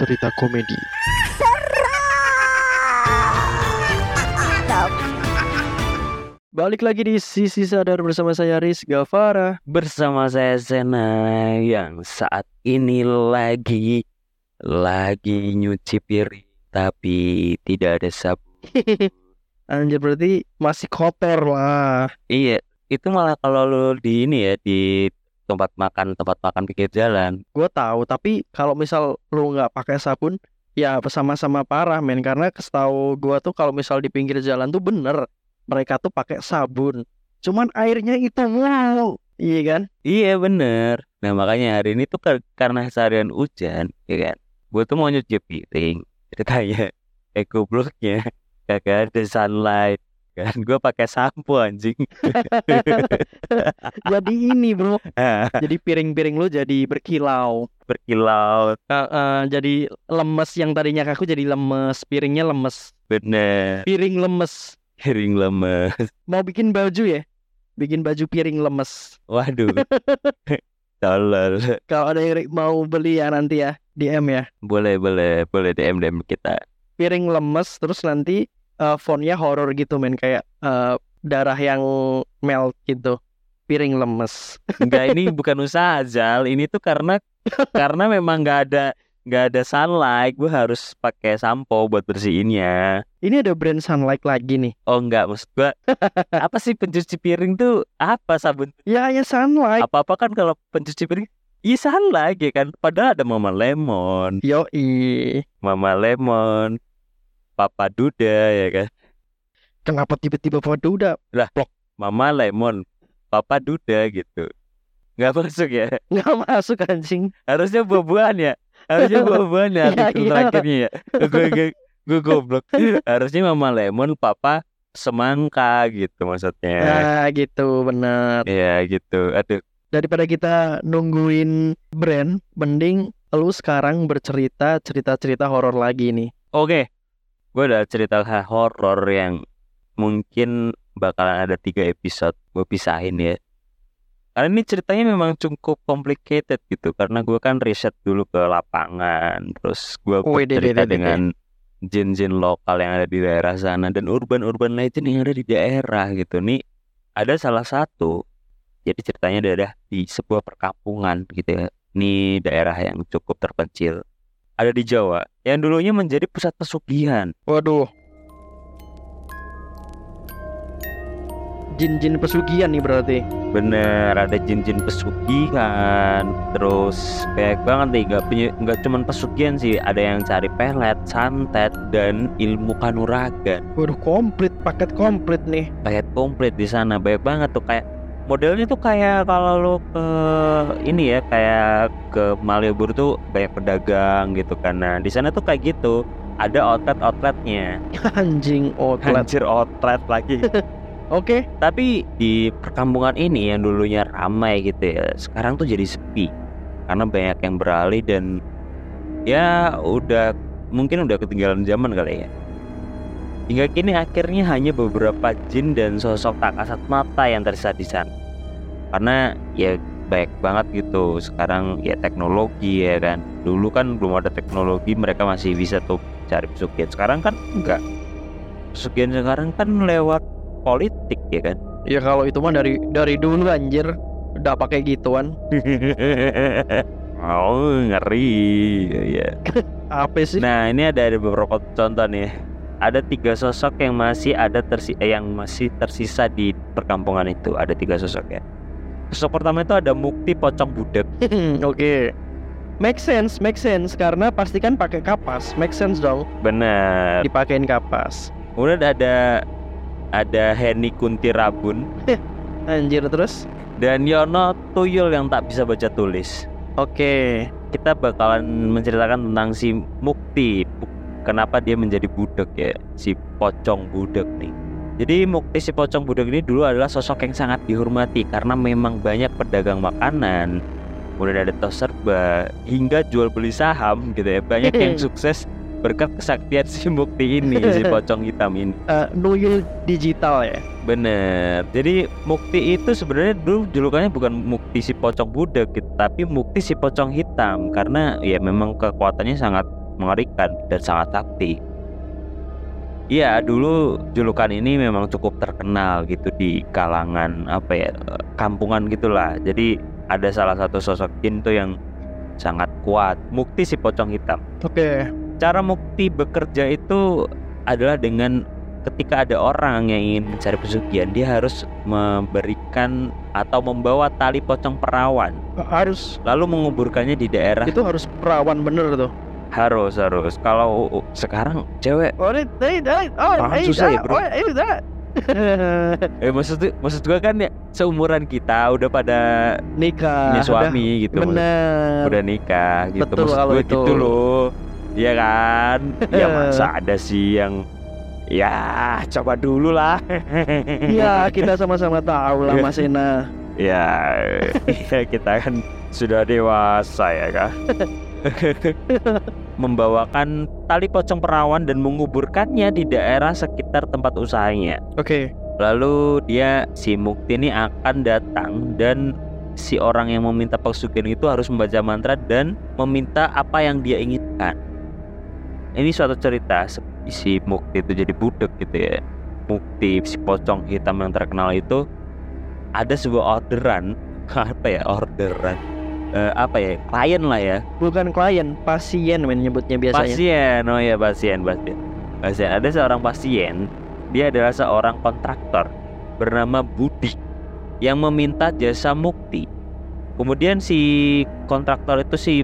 cerita komedi. Balik lagi di Sisi Sadar bersama saya Riz Gavara. bersama saya Sena yang saat ini lagi lagi nyuci piring tapi tidak ada sabun. Anjir berarti masih kotor lah. Iya, itu malah kalau lu di ini ya di tempat makan tempat makan pinggir jalan. Gue tahu, tapi kalau misal lu nggak pakai sabun, ya sama-sama parah men. Karena setahu gue tuh kalau misal di pinggir jalan tuh bener mereka tuh pakai sabun. Cuman airnya itu wow, iya kan? Iya bener. Nah makanya hari ini tuh kar- karena seharian hujan, ya kan. Gue tuh mau nyuci piring, ceritanya eh gobloknya kagak ada sunlight kan. Gue pakai sampo anjing. Jadi ini bro, jadi piring-piring lu jadi berkilau. berkilau. Eh, eh, jadi lemes yang tadinya kaku jadi lemes, piringnya lemes, bener. Piring lemes. piring lemes. Mau bikin baju ya? Bikin baju piring lemes. waduh. Tolol. Kalau ada yang mau beli ya nanti ya DM ya. boleh boleh. Boleh DM DM kita. Piring lemes terus nanti eh, fontnya horor gitu men kayak eh, darah yang melt gitu. Piring lemes. enggak ini bukan usaha Zal ini tuh karena karena memang nggak ada nggak ada sunlight gue harus pakai sampo buat bersihinnya Ini ada brand Sunlight lagi nih. oh enggak maksud gue apa sih pencuci piring tuh apa sabun Ya hanya Sunlight. apa-apa kan kalau pencuci piring Iya sunlight ya kan Padahal ada Mama Lemon Yoi. Mama Lemon Papa Duda ya kan? Kenapa tiba-tiba foto udah Mama Lemon Papa Duda gitu. Nggak masuk ya? Nggak masuk anjing? harusnya buah-buahan ya? Harusnya buah-buahan ya? Iya, artikel iya. terakhirnya ya? Gue gue gue goblok. Harusnya Mama Lemon Papa Semangka gitu maksudnya. Nah gitu bener. ya gitu. Aduh. Daripada kita nungguin brand, mending lu sekarang bercerita cerita-cerita horor lagi nih. oke gue ada cerita horor yang mungkin bakalan ada tiga episode gue pisahin ya. Karena ini ceritanya memang cukup complicated gitu karena gue kan riset dulu ke lapangan terus gue Wede, bercerita dede, dede. dengan jin-jin lokal yang ada di daerah sana dan urban-urban legend yang ada di daerah gitu. Nih ada salah satu jadi ceritanya ada di sebuah perkampungan gitu ya ini daerah yang cukup terpencil ada di Jawa yang dulunya menjadi pusat pesugihan Waduh. Jin-jin pesugihan nih berarti. Bener, ada jin-jin pesugihan, terus banyak banget nih, nggak punya- nggak cuman pesugihan sih, ada yang cari pelet, santet, dan ilmu kanuragan. Waduh komplit, paket komplit nih. Kayak komplit di sana, banyak banget tuh kayak modelnya tuh kayak kalau lo ke ini ya, kayak ke Malioboro tuh banyak pedagang gitu. Nah, di sana tuh kayak gitu, ada outlet-outletnya. Anjing outlet. Anjir outlet lagi. Oke. Tapi di perkampungan ini yang dulunya ramai gitu ya, sekarang tuh jadi sepi karena banyak yang beralih dan ya udah mungkin udah ketinggalan zaman kali ya. Hingga kini akhirnya hanya beberapa jin dan sosok tak kasat mata yang tersisa di sana. Karena ya baik banget gitu. Sekarang ya teknologi ya kan. Dulu kan belum ada teknologi, mereka masih bisa tuh cari pesugihan. Sekarang kan enggak. Pesugihan sekarang kan lewat politik ya kan. Ya kalau itu mah dari dari dulu anjir udah pakai gituan. oh ngeri ya. Apa sih? Nah ini ada, ada beberapa contoh nih. Ada tiga sosok yang masih ada tersi eh, yang masih tersisa di perkampungan itu. Ada tiga sosok ya. Sosok pertama itu ada Mukti Pocong Budak. Oke. Make sense, make sense karena pastikan pakai kapas. Make sense dong Bener. dipakein kapas. Kemudian ada ada Heni Kunti Rabun Anjir terus. dan Yono Tuyul yang tak bisa baca tulis. Oke. Kita bakalan menceritakan tentang si Mukti. Kenapa dia menjadi budak ya, si pocong budak nih. Jadi Mukti si pocong budak ini dulu adalah sosok yang sangat dihormati karena memang banyak pedagang makanan, kemudian ada tos serba, hingga jual beli saham gitu ya. Banyak yang sukses berkat kesaktian si Mukti ini, si pocong hitam ini. Eh, nuyul digital ya. Bener. Jadi Mukti itu sebenarnya dulu julukannya bukan Mukti si pocong budak gitu, tapi Mukti si pocong hitam karena ya memang kekuatannya sangat mengerikan dan sangat sakti. Iya, dulu julukan ini memang cukup terkenal gitu di kalangan apa ya kampungan gitulah. Jadi ada salah satu sosok jin tuh yang sangat kuat. Mukti si pocong hitam. Oke. Cara Mukti bekerja itu adalah dengan ketika ada orang yang ingin mencari pesugihan, dia harus memberikan atau membawa tali pocong perawan, Harus lalu menguburkannya di daerah itu harus perawan bener tuh. Harus harus. Kalau sekarang cewek Oh, ini, oh, ini, susah ya, bro. oh. Eh maksud maksud gua kan ya seumuran kita udah pada Nikah. punya suami gitu. Udah, bener. Udah nikah gitu. Betul maksud gua itu. gitu loh. Iya kan? ya masa ada sih yang ya coba dulu lah. Iya, kita sama-sama tahu lah Mas Ena. ya, ya kita kan sudah dewasa ya kan. Membawakan tali pocong perawan dan menguburkannya di daerah sekitar tempat usahanya. Oke. Lalu dia si Mukti ini akan datang dan si orang yang meminta pesugihan itu harus membaca mantra dan meminta apa yang dia inginkan. Ini suatu cerita si Mukti itu jadi budek gitu ya. Mukti si pocong hitam yang terkenal itu ada sebuah orderan apa ya orderan Eh, apa ya klien lah ya Bukan klien, pasien men nyebutnya biasanya. Pasien, oh ya pasien, pasien. Pasien. Ada seorang pasien, dia adalah seorang kontraktor bernama Budi yang meminta jasa mukti. Kemudian si kontraktor itu si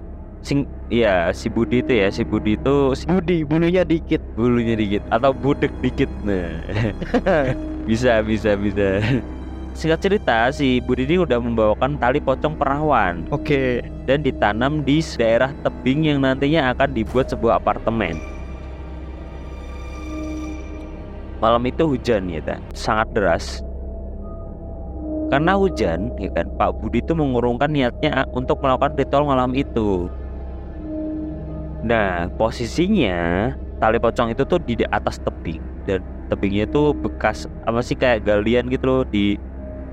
sing ya si Budi itu ya si Budi itu si Budi, bulunya dikit. bulunya dikit atau budek dikit nah bisa bisa bisa singkat cerita si Budi ini udah membawakan tali pocong perawan Oke. dan ditanam di daerah tebing yang nantinya akan dibuat sebuah apartemen. Malam itu hujan ya kan, sangat deras. Karena hujan, ya kan, Pak Budi itu mengurungkan niatnya untuk melakukan ritual malam itu. Nah, posisinya tali pocong itu tuh di atas tebing dan tebingnya itu bekas apa sih kayak galian gitu loh di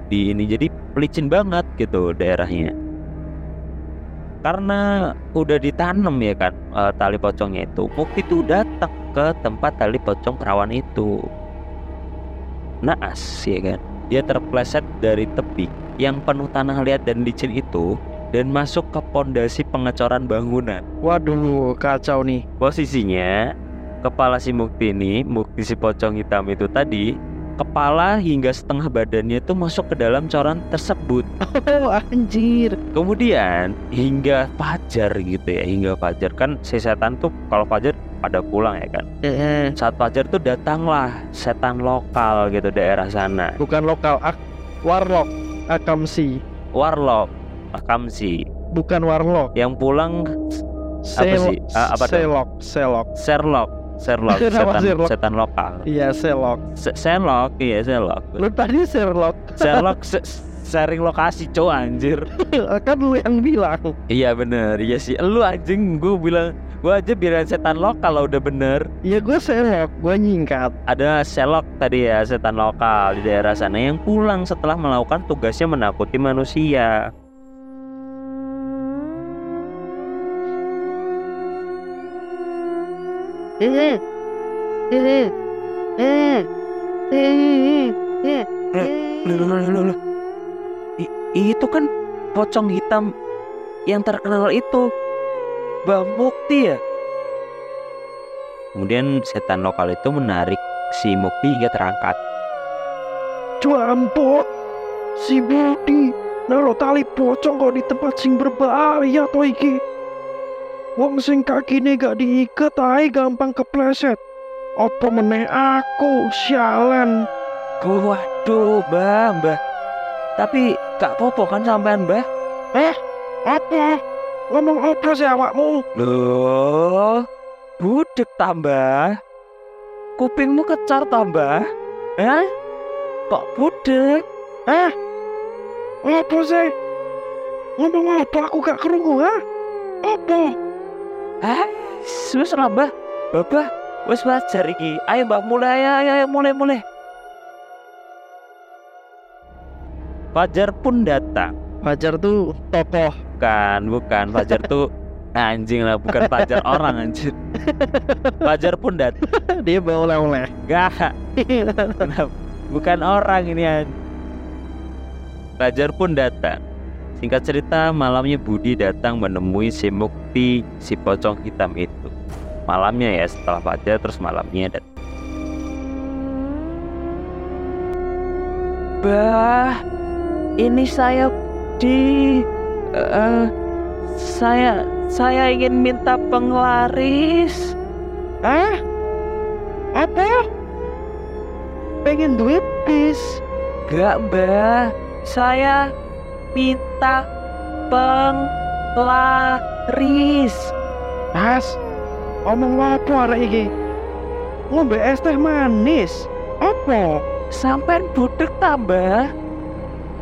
di ini jadi pelicin banget gitu daerahnya. Karena udah ditanam ya kan eh, tali pocongnya itu Mukti itu datang ke tempat tali pocong perawan itu. Naas ya kan? Dia terpleset dari tebing yang penuh tanah liat dan licin itu dan masuk ke pondasi pengecoran bangunan. Waduh, kacau nih. posisinya kepala si Mukti ini Mukti si pocong hitam itu tadi kepala hingga setengah badannya itu masuk ke dalam coran tersebut Oh, anjir. Kemudian hingga fajar gitu ya, hingga fajar kan si setan tuh kalau fajar pada pulang ya kan. Eh, Saat fajar tuh datanglah setan lokal gitu daerah sana. bukan lokal, ak warlock, akamsi. Warlock, Akamsi. Bukan warlock. Yang pulang Sel- sih? Ah, apa? Selok, selok. Sherlock, Sherlock, setan Sherlock? setan lokal. Iya, selok. Se- Sherlock, iya Sherlock. Lu tadi Sherlock. Sherlock se- sharing lokasi cow anjir. kan lu yang bilang. Iya bener, iya sih. Lu anjing gue bilang gue aja bilang setan lokal lah udah bener. Ya gue selok, gue nyingkat. ada selok tadi ya setan lokal di daerah sana yang pulang setelah melakukan tugasnya menakuti manusia. Itu kan pocong hitam yang terkenal itu Mbak Mukti ya. Kemudian setan lokal itu menarik si Mukti hingga terangkat. Campur. Si Budi naro tali pocong kok di tempat sing berbahaya to iki. Wong sing kakine gak diikat ae gampang kepleset. Apa meneh aku sialan. Waduh, Mbah, Mbah. Tapi gak popo kan sampean, Mbah? Apa? Ngomong apa sih awakmu? Loh, budek tambah. Kupingmu kecar tambah. Hah? Kok budek? Hah? Apa sih? Ngomong apa aku gak kerungu ha? Apa? Hah? Wis lah, Mbah. Babah, wis wajar iki. Ayo, Mbah, mulai ayo, ayo, mulai, mulai. Fajar pun datang. Fajar tuh tokoh. Bukan, bukan. Fajar tuh Anjing lah, bukan pajar orang anjir. Pajar pun dat. Dia bawa oleh-oleh. Gak. Bukan orang ini anjir. Pajar pun datang. Singkat cerita, malamnya Budi datang menemui si Mukti, si pocong hitam itu. Malamnya ya, setelah Fajar terus malamnya datang. Bah, ini saya di eh, saya saya ingin minta penglaris. Ah? Apa? Pengen duit bis. Gak, Mbak. Saya minta penglaris. Mas, omong apa arek iki? Ngombe es teh manis. Apa? Sampai budek tambah.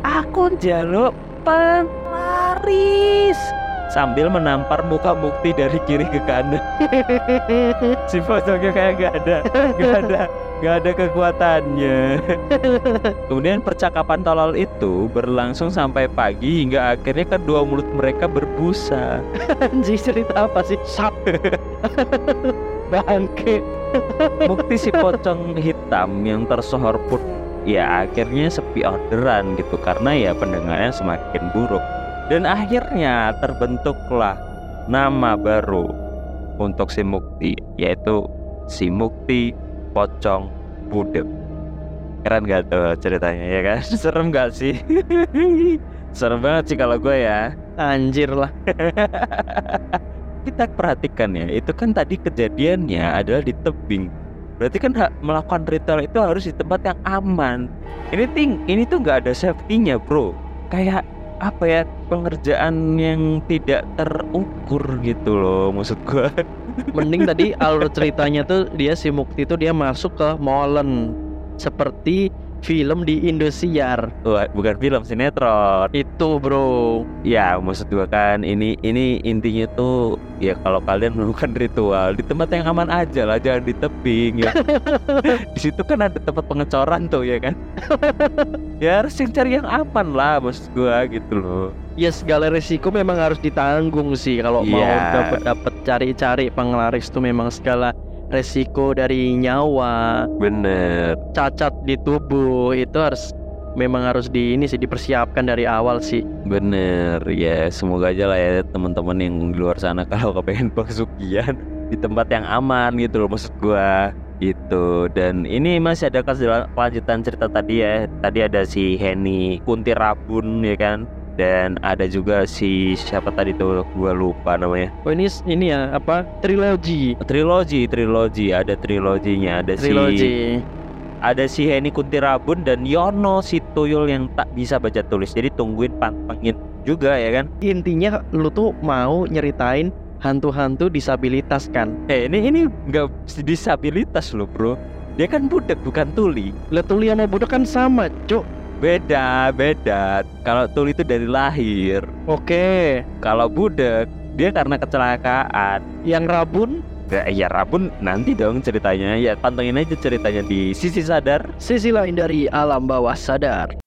Aku njaluk penglaris. Sambil menampar muka Mukti dari kiri ke kanan. Si pocongnya kayak gak ada, gak ada, gak ada kekuatannya. Kemudian percakapan tolol itu berlangsung sampai pagi hingga akhirnya kedua mulut mereka berbusa. Anjing cerita apa sih? Sap. Bangke. Bukti si pocong hitam yang tersohor pun ya akhirnya sepi orderan gitu karena ya pendengarnya semakin buruk. Dan akhirnya terbentuklah nama baru untuk si Mukti yaitu si Mukti Pocong Budek. Keren gak tuh ceritanya ya kan? Serem gak sih? Serem banget sih kalau gue ya. Anjir lah. Kita perhatikan ya, itu kan tadi kejadiannya adalah di tebing. Berarti kan melakukan ritual itu harus di tempat yang aman. Ini ting, ini tuh nggak ada safety-nya, bro. Kayak apa ya pengerjaan yang tidak terukur gitu loh maksud gua. Mending tadi alur ceritanya tuh dia si Mukti tuh dia masuk ke molen seperti film di Indosiar. Wah, bukan film sinetron. Itu, Bro. Ya, maksud gua kan ini ini intinya tuh ya kalau kalian melakukan ritual di tempat yang aman aja lah, jangan di tebing ya. di situ kan ada tempat pengecoran tuh ya kan. ya harus yang cari yang aman lah maksud gua gitu loh. Ya segala resiko memang harus ditanggung sih kalau mau Iya. dapat dapat cari-cari penglaris tuh memang segala resiko dari nyawa, Bener. cacat di tubuh itu harus memang harus di ini sih dipersiapkan dari awal sih. Bener ya semoga aja lah ya teman-teman yang di luar sana kalau kepengen pesugihan di tempat yang aman gitu loh maksud gua gitu. Dan ini masih ada kelanjutan cerita tadi ya tadi ada si Henny Kunti Rabun ya kan? Dan ada juga si siapa tadi tuh gua lupa namanya. Oh ini ini ya apa? Trilogi trilogi trilogi ada triloginya ada si trilogi. Ada si Henny Kunti Rabun dan Yono si tuyul yang tak bisa baca tulis. Jadi tungguin pantengin juga ya kan? Intinya lu tuh mau nyeritain hantu-hantu disabilitas kan? Eh ini ini nggak disabilitas loh bro. Dia kan budak bukan tuli. Lah tuli sama budak kan sama, cuk. Beda beda. Kalau tuli itu dari lahir. Oke. Kalau budak dia karena kecelakaan. Yang rabun Ya, ya Rabun nanti dong ceritanya Ya pantengin aja ceritanya di Sisi Sadar sisi lain dari alam bawah sadar.